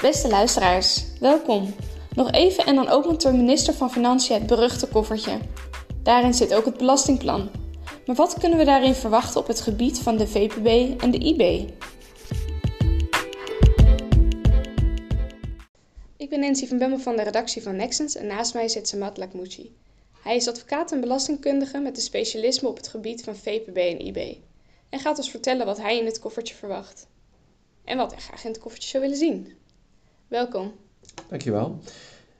Beste luisteraars, welkom. Nog even en dan opent de minister van Financiën het beruchte koffertje. Daarin zit ook het belastingplan. Maar wat kunnen we daarin verwachten op het gebied van de VPB en de IB? Ik ben Nancy van Bemmel van de redactie van Nexens en naast mij zit Samat Lakmouchi. Hij is advocaat en belastingkundige met een specialisme op het gebied van VPB en IB. En gaat ons vertellen wat hij in het koffertje verwacht. En wat hij graag in het koffertje zou willen zien. Welkom. Dankjewel.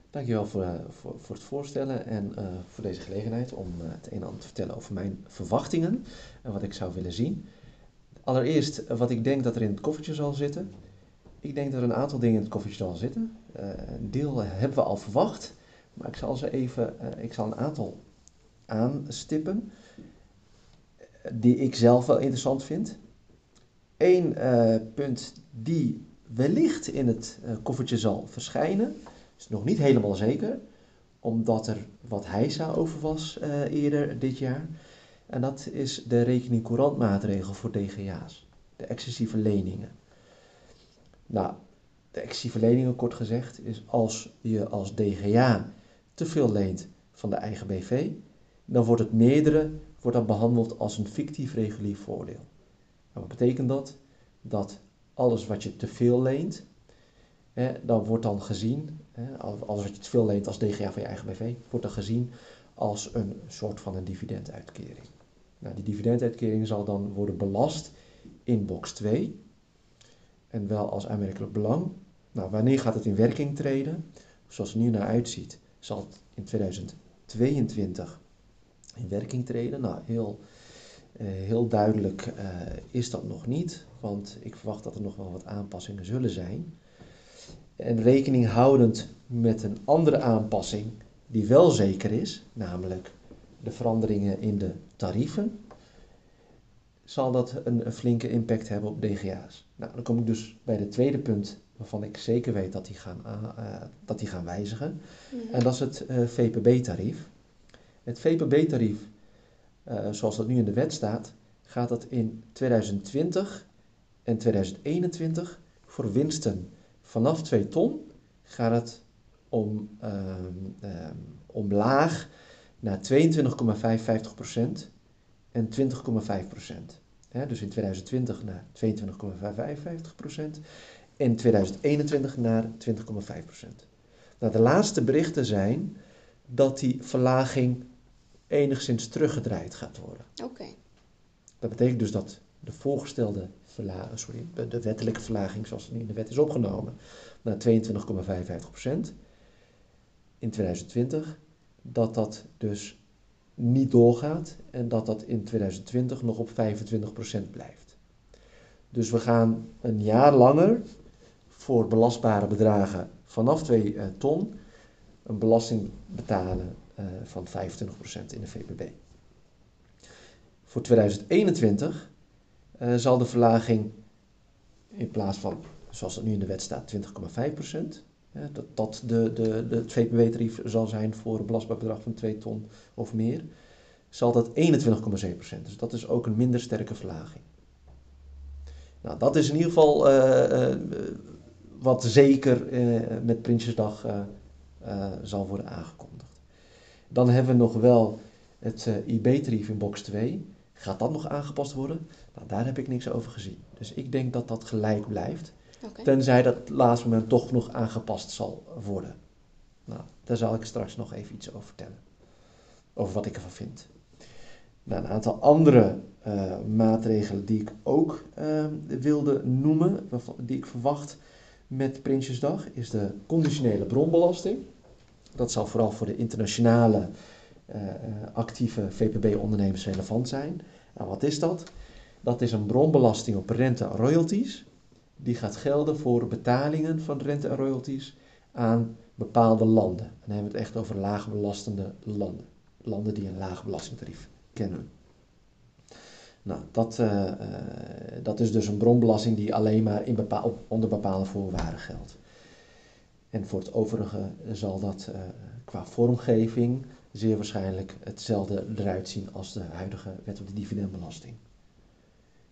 Dankjewel voor, uh, voor, voor het voorstellen en uh, voor deze gelegenheid om uh, het een en ander te vertellen over mijn verwachtingen en wat ik zou willen zien. Allereerst wat ik denk dat er in het koffertje zal zitten. Ik denk dat er een aantal dingen in het koffertje zal zitten. een deel hebben we al verwacht, maar ik zal ze even, ik zal een aantal aanstippen die ik zelf wel interessant vind. Eén punt die wellicht in het koffertje zal verschijnen, is nog niet helemaal zeker, omdat er wat heisa over was uh, eerder dit jaar. En dat is de rekening courantmaatregel voor DGA's, de excessieve leningen. Nou, de excessieve leningen, kort gezegd, is als je als DGA te veel leent van de eigen BV, dan wordt het meerdere wordt dat behandeld als een fictief regulier voordeel. En wat betekent dat? Dat alles wat je te veel leent, dan wordt dan gezien, als je te veel leent als DGA van je eigen BV, wordt dan gezien als een soort van een dividenduitkering. Nou, die dividenduitkering zal dan worden belast in box 2 en wel als aanmerkelijk belang. Nou, wanneer gaat het in werking treden? Zoals het nu naar uitziet, zal het in 2022 in werking treden. Nou, heel, heel duidelijk uh, is dat nog niet, want ik verwacht dat er nog wel wat aanpassingen zullen zijn. En rekening houdend met een andere aanpassing die wel zeker is, namelijk de veranderingen in de tarieven, zal dat een, een flinke impact hebben op DGA's. Nou, dan kom ik dus bij het tweede punt waarvan ik zeker weet dat die gaan, uh, dat die gaan wijzigen. Mm-hmm. En dat is het uh, VPB-tarief. Het VPB-tarief, zoals dat nu in de wet staat, gaat dat in 2020 en 2021 voor winsten vanaf 2 ton gaat het om, um, um, omlaag naar 22,55% en 20,5%. dus in 2020 naar 22,55% en 2021 naar 20,5%. Nou, de laatste berichten zijn dat die verlaging enigszins teruggedraaid gaat worden. Oké. Dat betekent dus dat de voorgestelde sorry, de wettelijke verlaging zoals het in de wet is opgenomen naar 22,55% in 2020, dat dat dus niet doorgaat en dat dat in 2020 nog op 25% blijft. Dus we gaan een jaar langer voor belastbare bedragen vanaf 2 uh, ton een belasting betalen van 25% in de VPB. Voor 2021 uh, zal de verlaging in plaats van, zoals het nu in de wet staat, 20,5%, dat dat de, de, de, het VPB-tarief zal zijn voor een belastbaar bedrag van 2 ton of meer, zal dat 21,7%. Dus dat is ook een minder sterke verlaging. Nou, dat is in ieder geval uh, wat zeker met Prinsjesdag zal worden aangekondigd. Dan hebben we nog wel het IB-tarief in box 2. Gaat dat nog aangepast worden? Nou, daar heb ik niks over gezien. Dus ik denk dat dat gelijk blijft. Okay. Tenzij dat laatste moment toch nog aangepast zal worden. Nou, daar zal ik straks nog even iets over vertellen. Over wat ik ervan vind. Nou, een aantal andere uh, maatregelen die ik ook uh, wilde noemen, die ik verwacht met Prinsjesdag, is de conditionele bronbelasting. Dat zal vooral voor de internationale uh, actieve VPB-ondernemers relevant zijn. Nou, wat is dat? Dat is een bronbelasting op rente en royalties. Die gaat gelden voor betalingen van rente en royalties aan bepaalde landen. En dan hebben we het echt over laagbelastende landen. Landen die een laag belastingtarief kennen. Nou, dat, uh, dat is dus een bronbelasting die alleen maar in onder bepaalde voorwaarden geldt. En voor het overige zal dat uh, qua vormgeving zeer waarschijnlijk hetzelfde eruit zien als de huidige wet op de dividendbelasting.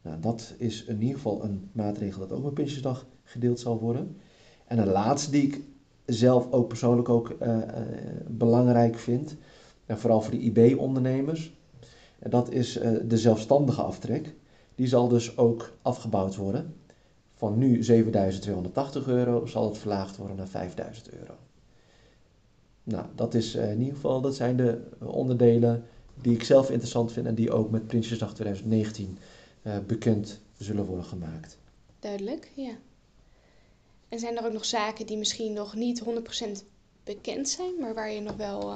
Nou, dat is in ieder geval een maatregel dat ook met Prinsjesdag gedeeld zal worden. En een laatste die ik zelf ook persoonlijk ook belangrijk vind, en vooral voor de IB-ondernemers, dat is de zelfstandige aftrek. Die zal dus ook afgebouwd worden. Van nu 7.280 euro zal het verlaagd worden naar 5.000 euro. Nou, dat is in ieder geval, dat zijn de onderdelen die ik zelf interessant vind en die ook met Prinsjesdag 2019 uh, bekend zullen worden gemaakt. Duidelijk, ja. En zijn er ook nog zaken die misschien nog niet 100% bekend zijn, maar waar je nog wel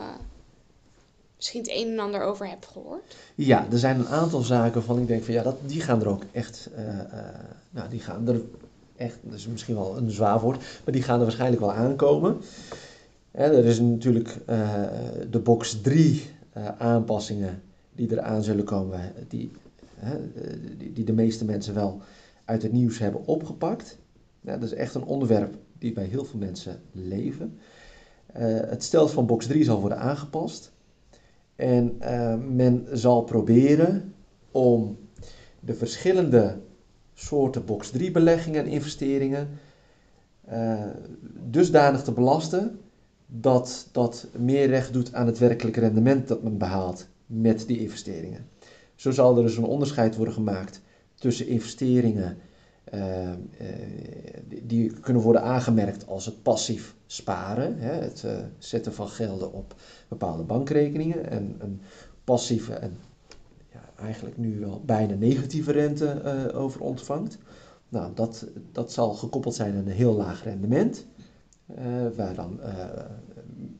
misschien het een en ander over hebt gehoord? Ja, er zijn een aantal zaken van ik denk van ja, dat, die gaan er ook echt, uh, nou die gaan er echt, dat is misschien wel een zwaar woord, maar die gaan er waarschijnlijk wel aankomen. Er is natuurlijk de box 3 aanpassingen die eraan zullen komen, die die, die de meeste mensen wel uit het nieuws hebben opgepakt. Ja, dat is echt een onderwerp die bij heel veel mensen leven. Het stelsel van box 3 zal worden aangepast. En uh, men zal proberen om de verschillende soorten box 3 beleggingen en investeringen uh, dusdanig te belasten dat dat meer recht doet aan het werkelijke rendement dat men behaalt met die investeringen. Zo zal er dus een onderscheid worden gemaakt tussen investeringen uh, uh, die kunnen worden aangemerkt als het passief sparen, hè, het uh, zetten van gelden op bepaalde bankrekeningen en een passieve en ja, eigenlijk nu wel bijna negatieve rente over ontvangt. Nou, dat, dat zal gekoppeld zijn aan een heel laag rendement, waar dan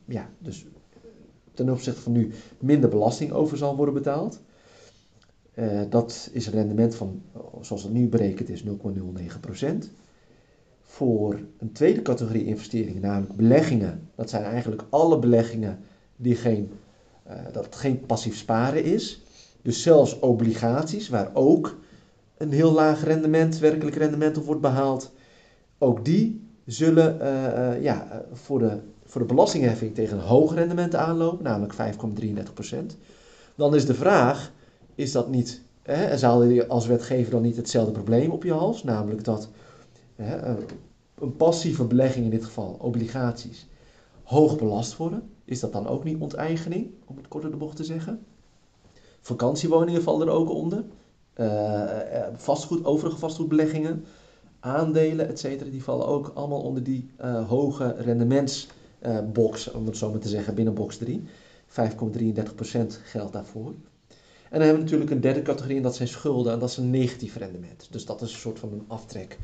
ja, dus ten opzichte van nu minder belasting over zal worden betaald. Uh, dat is een rendement van, zoals het nu berekend is, 0,09%. Voor een tweede categorie investeringen, namelijk beleggingen, dat zijn eigenlijk alle beleggingen die geen, uh, dat geen passief sparen is. Dus zelfs obligaties, waar ook een heel laag rendement, werkelijk rendement op wordt behaald. Ook die zullen uh, ja, voor, de, voor de belastingheffing tegen een hoog rendement aanlopen, namelijk 5,33%. Dan is de vraag, is dat niet, hè, zal je als wetgever dan niet hetzelfde probleem op je hals? Namelijk dat hè, een passieve belegging, in dit geval obligaties, hoog belast worden. Is dat dan ook niet onteigening, om het korter de bocht te zeggen? Vakantiewoningen vallen er ook onder. Uh, vastgoed, overige vastgoedbeleggingen, aandelen, et cetera, die vallen ook allemaal onder die hoge rendementsbox, om het zo maar te zeggen, binnen box 3. 5,33% geldt daarvoor. En dan hebben we natuurlijk een derde categorie en dat zijn schulden en dat is een negatief rendement. Dus dat is een soort van een aftrek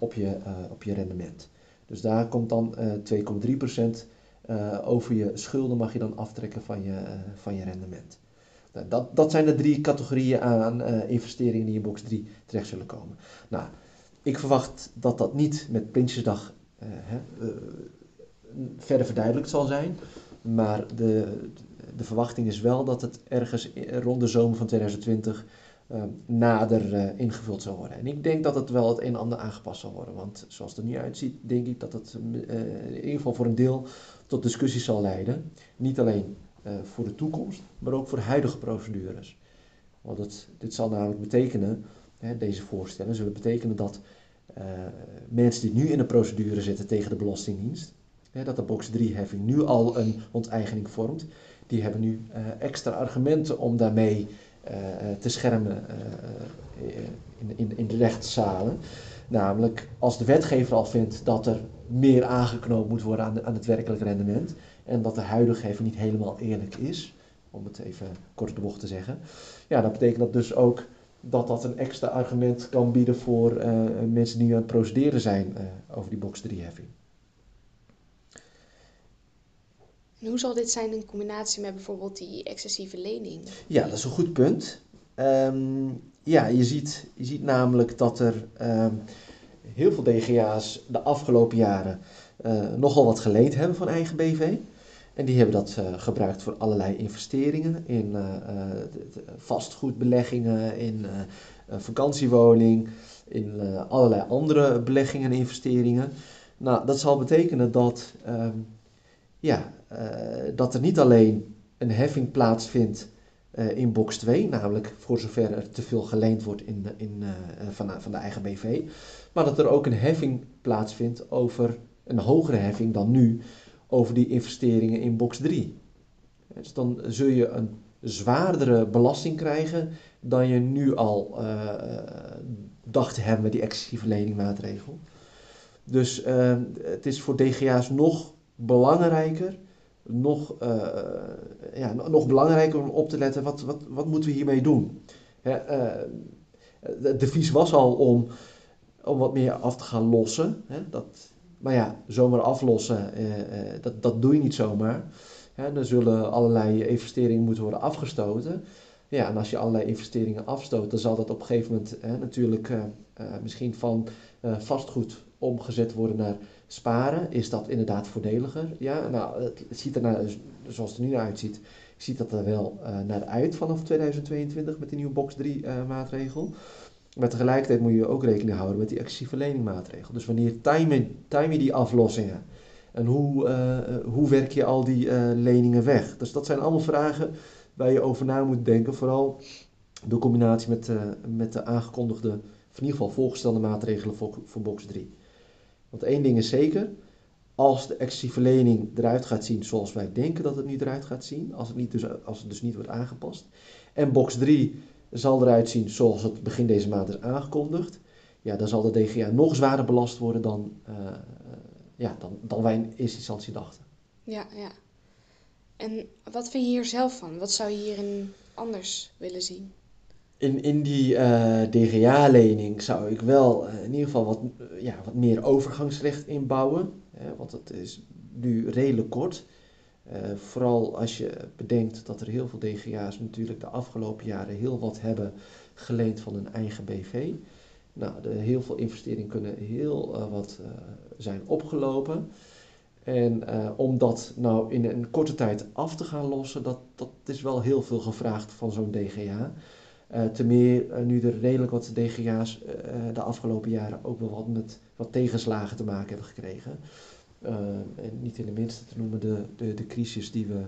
op je, uh, op je rendement. Dus daar komt dan uh, 2,3% uh, over je schulden mag je dan aftrekken van je, van je rendement. Nou, dat, dat zijn de drie categorieën aan investeringen die in box 3 terecht zullen komen. Nou, ik verwacht dat dat niet met Prinsjesdag hè, verder verduidelijkt zal zijn. Maar de, de verwachting is wel dat het ergens rond de zomer van 2020 uh, ehm, nader uh, ingevuld zal worden. En ik denk dat het wel het een en ander aangepast zal worden. Want zoals het er nu uitziet, denk ik dat het uh, in ieder geval voor een deel tot discussies zal leiden. Niet alleen eh, voor de toekomst, maar ook voor huidige procedures. Want het, dit zal namelijk betekenen, hè, deze voorstellen zullen betekenen dat mensen die nu in de procedure zitten tegen de Belastingdienst, hè, dat de box 3 heffing nu al een onteigening vormt, die hebben nu uh, extra argumenten om daarmee uh, te schermen in, in, in de rechtszalen. Namelijk als de wetgever al vindt dat er meer aangeknoopt moet worden aan, aan het werkelijk rendement en dat de huidige heffing niet helemaal eerlijk is, om het even kort de bocht te zeggen, ja, dan betekent dat dus ook dat dat een extra argument kan bieden voor mensen die aan het procederen zijn over die box 3 heffing. Hoe zal dit zijn in combinatie met bijvoorbeeld die excessieve lening? Ja, dat is een goed punt. Um, ja, je ziet, je ziet namelijk dat er um, heel veel DGA's de afgelopen jaren uh, nogal wat geleend hebben van eigen BV. En die hebben dat uh, gebruikt voor allerlei investeringen in uh, vastgoedbeleggingen, in vakantiewoning, in allerlei andere beleggingen en investeringen. Nou, dat zal betekenen dat um, ja, uh, dat er niet alleen een heffing plaatsvindt uh, in box 2, namelijk voor zover er te veel geleend wordt in, in, uh, van, van de eigen BV, maar dat er ook een heffing plaatsvindt over een hogere heffing dan nu over die investeringen in box 3. Dus dan zul je een zwaardere belasting krijgen dan je nu al dacht te hebben met die excessieve leningmaatregel. Dus het is voor DGA's nog belangrijker, nog, uh, ja, nog belangrijker om op te letten, wat, wat, wat moeten we hiermee doen? Hè, de devies was al om, om wat meer af te gaan lossen. Hè, dat, maar ja, zomaar aflossen, dat, dat doe je niet zomaar. Hè, er zullen allerlei investeringen moeten worden afgestoten. Ja, en als je allerlei investeringen afstoot, dan zal dat op een gegeven moment natuurlijk uh, uh, misschien van uh, vastgoed omgezet worden naar sparen. Is dat inderdaad voordeliger? Ja, nou, het, ziet er naar, zoals het er nu naar uitziet, ziet dat er wel naar uit vanaf 2022 met die nieuwe box 3 maatregel. Maar tegelijkertijd moet je ook rekening houden met die excessieve leningmaatregel. Dus wanneer time, je die aflossingen en hoe, hoe werk je al die leningen weg? Dus dat zijn allemaal vragen waar je over na moet denken. Vooral de combinatie met, met de aangekondigde, of in ieder geval voorgestelde maatregelen voor, voor box 3. Want één ding is zeker, als de excessieve lening eruit gaat zien zoals wij denken dat het nu eruit gaat zien, als het, niet dus, als het dus niet wordt aangepast, en box 3 zal eruit zien zoals het begin deze maand is aangekondigd, ja, dan zal de DGA nog zwaarder belast worden dan, uh, ja, dan, dan wij in eerste instantie dachten. Ja, ja. En wat vind je hier zelf van? Wat zou je hierin anders willen zien? In, in die uh, DGA-lening zou ik wel uh, in ieder geval wat, uh, ja, wat meer overgangsrecht inbouwen. want het is nu redelijk kort. vooral als je bedenkt dat er heel veel DGA's natuurlijk de afgelopen jaren heel wat hebben geleend van hun eigen BV. Nou, de, heel veel investeringen kunnen heel wat zijn opgelopen. En om dat nou in een korte tijd af te gaan lossen, dat, dat is wel heel veel gevraagd van zo'n DGA. Uh, te meer uh, nu er redelijk wat DGA's de afgelopen jaren ook wel wat met wat tegenslagen te maken hebben gekregen. en niet in de minste te noemen de, de, de crisis die we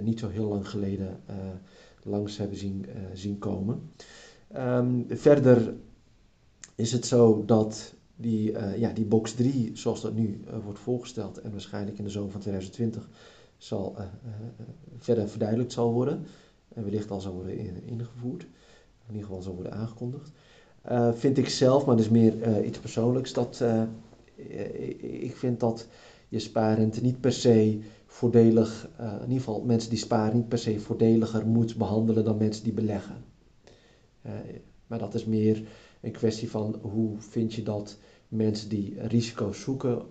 niet zo heel lang geleden langs hebben zien, zien komen. Um, verder is het zo dat die, ja, die box 3, zoals dat nu wordt voorgesteld en waarschijnlijk in de zomer van 2020 zal, verder verduidelijkt zal worden en wellicht al zal worden in, ingevoerd, in ieder geval zal worden aangekondigd. vind ik zelf, maar dat is meer iets persoonlijks, dat ik vind dat je spaarrente niet per se voordelig, in ieder geval mensen die sparen niet per se voordeliger moet behandelen dan mensen die beleggen. maar dat is meer een kwestie van hoe vind je dat mensen die risico's zoeken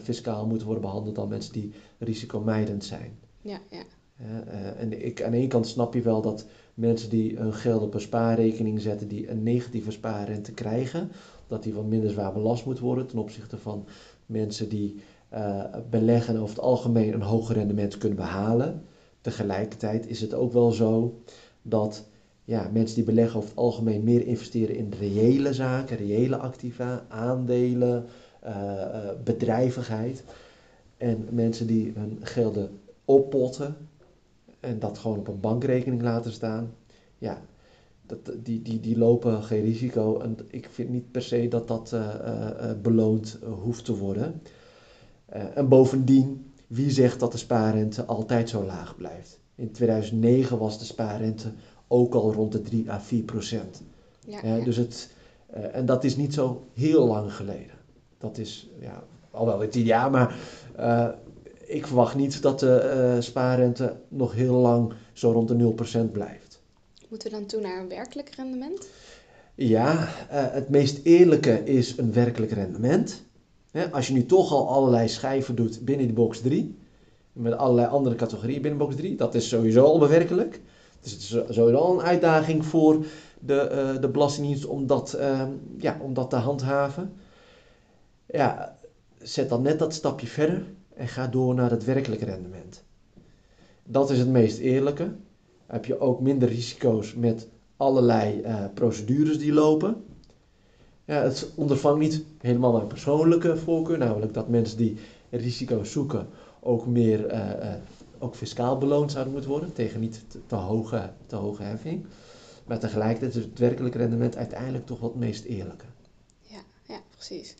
fiscaal moeten worden behandeld dan mensen die risicomijdend zijn. Ja, ja. Uh, en ik, aan de ene kant snap je wel dat mensen die hun geld op een spaarrekening zetten die een negatieve spaarrente krijgen, dat die wat minder zwaar belast moet worden ten opzichte van mensen die uh, beleggen en over het algemeen een hoger rendement kunnen behalen. Tegelijkertijd is het ook wel zo dat ja, mensen die beleggen over het algemeen meer investeren in reële zaken, reële activa, aandelen, uh, bedrijvigheid. En mensen die hun gelden oppotten en dat gewoon op een bankrekening laten staan, ja, dat, die, die, die lopen geen risico. En ik vind niet per se dat dat uh, beloond hoeft te worden. en bovendien, wie zegt dat de spaarrente altijd zo laag blijft? In 2009 was de spaarrente ook al rond de 3 à 4 procent. Ja, ja. Dus het, en dat is niet zo heel lang geleden. Dat is ja, al wel 10 jaar, maar uh, ik verwacht niet dat de uh, spaarrente nog heel lang zo rond de 0 procent blijft. Moeten we dan toe naar een werkelijk rendement? Ja, het meest eerlijke is een werkelijk rendement. als je nu toch al allerlei schijven doet binnen die box 3, met allerlei andere categorieën binnen box 3, dat is sowieso al bewerkelijk. Dus het is sowieso een uitdaging voor de, uh, de Belastingdienst om dat, uh, ja, om dat te handhaven. Ja, zet dan net dat stapje verder en ga door naar het werkelijke rendement. Dat is het meest eerlijke. Heb je ook minder risico's met allerlei uh, procedures die lopen. Ja, het ondervangt niet helemaal mijn persoonlijke voorkeur, namelijk dat mensen die risico's zoeken ook meer uh, ook fiscaal beloond zouden moeten worden tegen niet te, te, hoge, te hoge heffing. Maar tegelijkertijd is het werkelijke rendement uiteindelijk toch wat meest eerlijke. Ja, ja precies.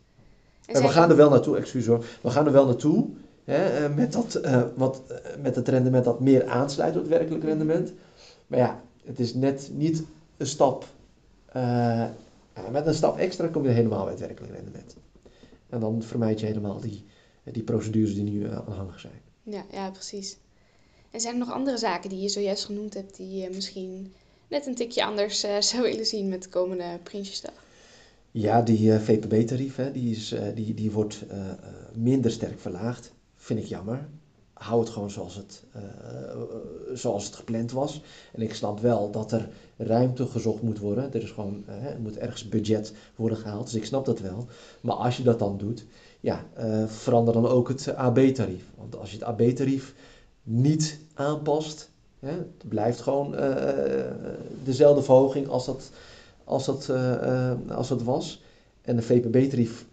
En, we gaan er wel naartoe, excuus hoor, we gaan er wel naartoe hè, met, dat, wat, met het rendement dat meer aansluit op het werkelijk rendement. Maar ja, het is net niet een stap, met een stap extra kom je helemaal bij het werkelijk rendement. En dan vermijd je helemaal die, die procedures die nu aanhangig zijn. Ja, ja, precies. En zijn er nog andere zaken die je zojuist genoemd hebt die je misschien net een tikje anders uh, zou willen zien met de komende Prinsjesdag? Ja, die uh, VPB-tarief die, is, uh, die, die wordt minder sterk verlaagd. Vind ik jammer. Hou het gewoon zoals het, zoals het gepland was. En ik snap wel dat er ruimte gezocht moet worden. Er, is gewoon, er moet ergens budget worden gehaald. Dus ik snap dat wel. Maar als je dat dan doet, ja, verander dan ook het AB-tarief. Want als je het AB-tarief niet aanpast. Hè, het blijft gewoon uh, dezelfde verhoging als dat, als dat, uh, als dat was. En de VPB-tarief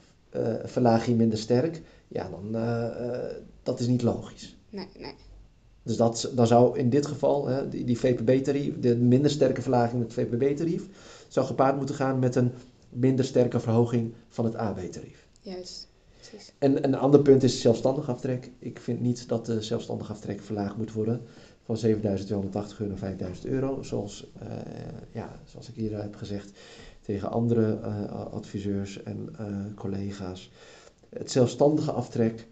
verlaag je minder sterk. Ja, dan dat is niet logisch. Nee, nee. Dus dat, dan zou in dit geval hè, die, die VPB-tarief, de minder sterke verlaging met het VPB-tarief, zou gepaard moeten gaan met een minder sterke verhoging van het AB-tarief. Juist. En een ander punt is zelfstandig aftrek. Ik vind niet dat de zelfstandig aftrek verlaagd moet worden van 7.280 euro naar 5.000 euro. Zoals, uh, ja, zoals ik hier heb gezegd tegen andere uh, adviseurs en uh, collega's. Het zelfstandige aftrek,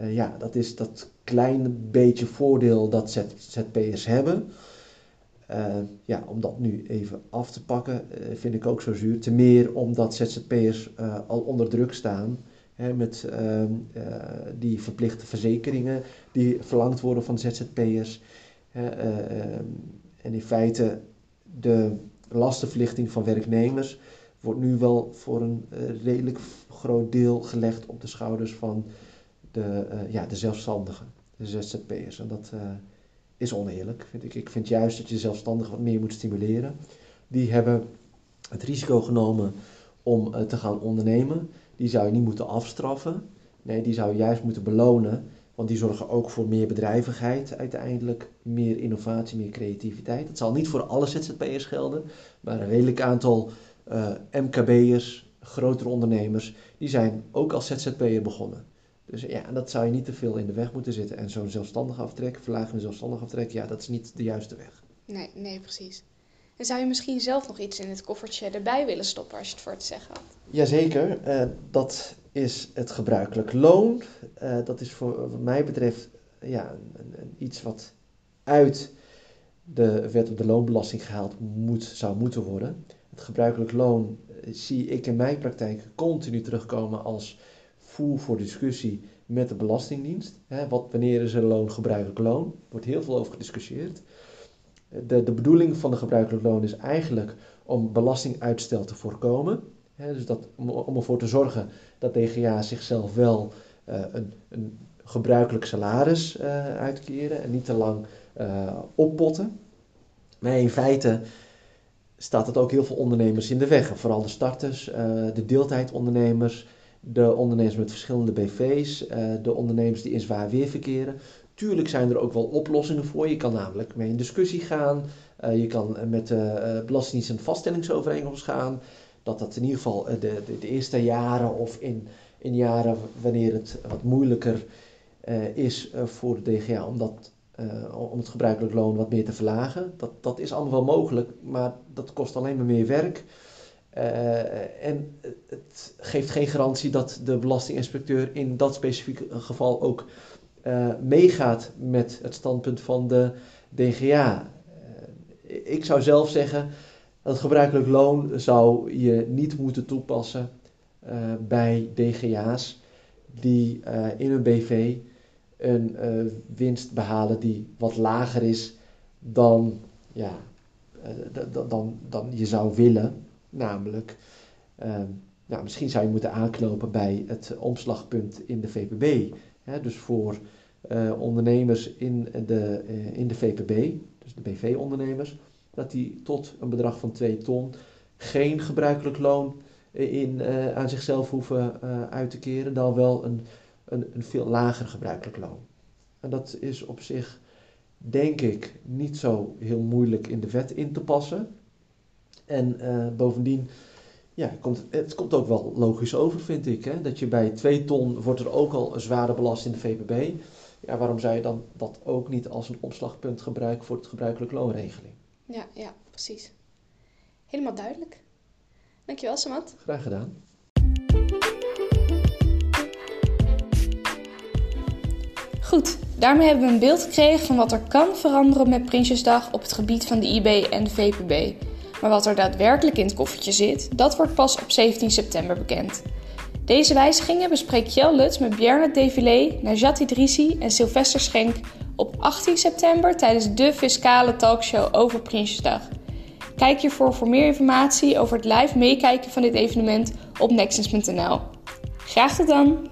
ja, dat is dat kleine beetje voordeel dat ZZP'ers hebben. ja, om dat nu even af te pakken, vind ik ook zo zuur. Ten meer omdat ZZP'ers al onder druk staan met ehm, eh, die verplichte verzekeringen die verlangd worden van ZZP'ers. Ehm, en in feite de lastenverlichting van werknemers wordt nu wel voor een eh, redelijk groot deel gelegd op de schouders van de, ja, de zelfstandigen, de ZZP'ers. En dat is oneerlijk, vind ik. Ik vind juist dat je zelfstandigen wat meer moet stimuleren. Die hebben het risico genomen om te gaan ondernemen die zou je niet moeten afstraffen. Nee, die zou je juist moeten belonen. Want die zorgen ook voor meer bedrijvigheid uiteindelijk, meer innovatie, meer creativiteit. Het zal niet voor alle ZZP'ers gelden, maar een redelijk aantal uh, eh, MKB'ers, grotere ondernemers, die zijn ook als ZZP'er begonnen. Dus ja, dat zou je niet te veel in de weg moeten zitten. En zo'n zelfstandig aftrek, verlaging zelfstandig aftrek, ja, dat is niet de juiste weg. Nee, nee, precies. En zou je misschien zelf nog iets in het koffertje erbij willen stoppen als je het voor te zeggen had? Jazeker, uh, dat is het gebruikelijk loon. Uh, dat is voor wat mij betreft ja, een, een, iets wat uit de wet op de loonbelasting gehaald moet, zou moeten worden. Het gebruikelijk loon uh, zie ik in mijn praktijk continu terugkomen als voer voor discussie met de Belastingdienst. Wat, wanneer is een loon gebruikelijk loon? Er wordt heel veel over gediscussieerd. De, de bedoeling van de gebruikelijk loon is eigenlijk om belastinguitstel te voorkomen dus dat, om, ervoor te zorgen dat DGA zichzelf wel uh, een, een, gebruikelijk salaris uh, uitkeren en niet te lang oppotten. Maar in feite staat het ook heel veel ondernemers in de weg. vooral de starters, de deeltijdondernemers, de ondernemers met verschillende BV's, de ondernemers die in zwaar weer verkeren. Tuurlijk zijn er ook wel oplossingen voor. Je kan namelijk mee in discussie gaan. je kan met de Belastingdienst een vaststellingsovereenkomst gaan dat dat in ieder geval eh, de, de, de, eerste jaren of in, in jaren wanneer het wat moeilijker is voor de DGA om, dat, om het gebruikelijk loon wat meer te verlagen. Dat, dat is allemaal wel mogelijk, maar dat kost alleen maar meer werk. en het geeft geen garantie dat de belastinginspecteur in dat specifieke geval ook meegaat met het standpunt van de DGA. ik zou zelf zeggen, het gebruikelijk loon zou je niet moeten toepassen bij DGA's die in een BV een uh, winst behalen die wat lager is dan, ja, dan, dan je zou willen. Namelijk, nou, misschien zou je moeten aanknopen bij het omslagpunt in de VPB. Hè, dus voor ondernemers in de, in de VPB, dus de BV-ondernemers dat die tot een bedrag van 2 ton geen gebruikelijk loon in, uh, aan zichzelf hoeven uh, uit te keren, dan wel een, een, een, veel lager gebruikelijk loon. En dat is op zich, denk ik, niet zo heel moeilijk in de wet in te passen. En uh, bovendien ja, het komt, het komt ook wel logisch over, vind ik. Hè? Dat je bij 2 ton wordt er ook al zwaarder belast in de VPB. Ja, waarom zou je dan dat ook niet als een opslagpunt gebruiken voor het gebruikelijk loonregeling? Ja, ja, precies. Helemaal duidelijk. Dankjewel, Samat. Graag gedaan. Goed, daarmee hebben we een beeld gekregen van wat er kan veranderen met Prinsjesdag op het gebied van de IB en de VPB. Maar wat er daadwerkelijk in het koffertje zit, dat wordt pas op 17 september bekend. Deze wijzigingen bespreekt Jel Lutz met Bjarne Devilé, Najat Idrissi en Sylvester Schenk op 18 september tijdens de fiscale talkshow over Prinsjesdag. Kijk hiervoor voor meer informatie over het live meekijken van dit evenement op nexus.nl. Graag tot dan!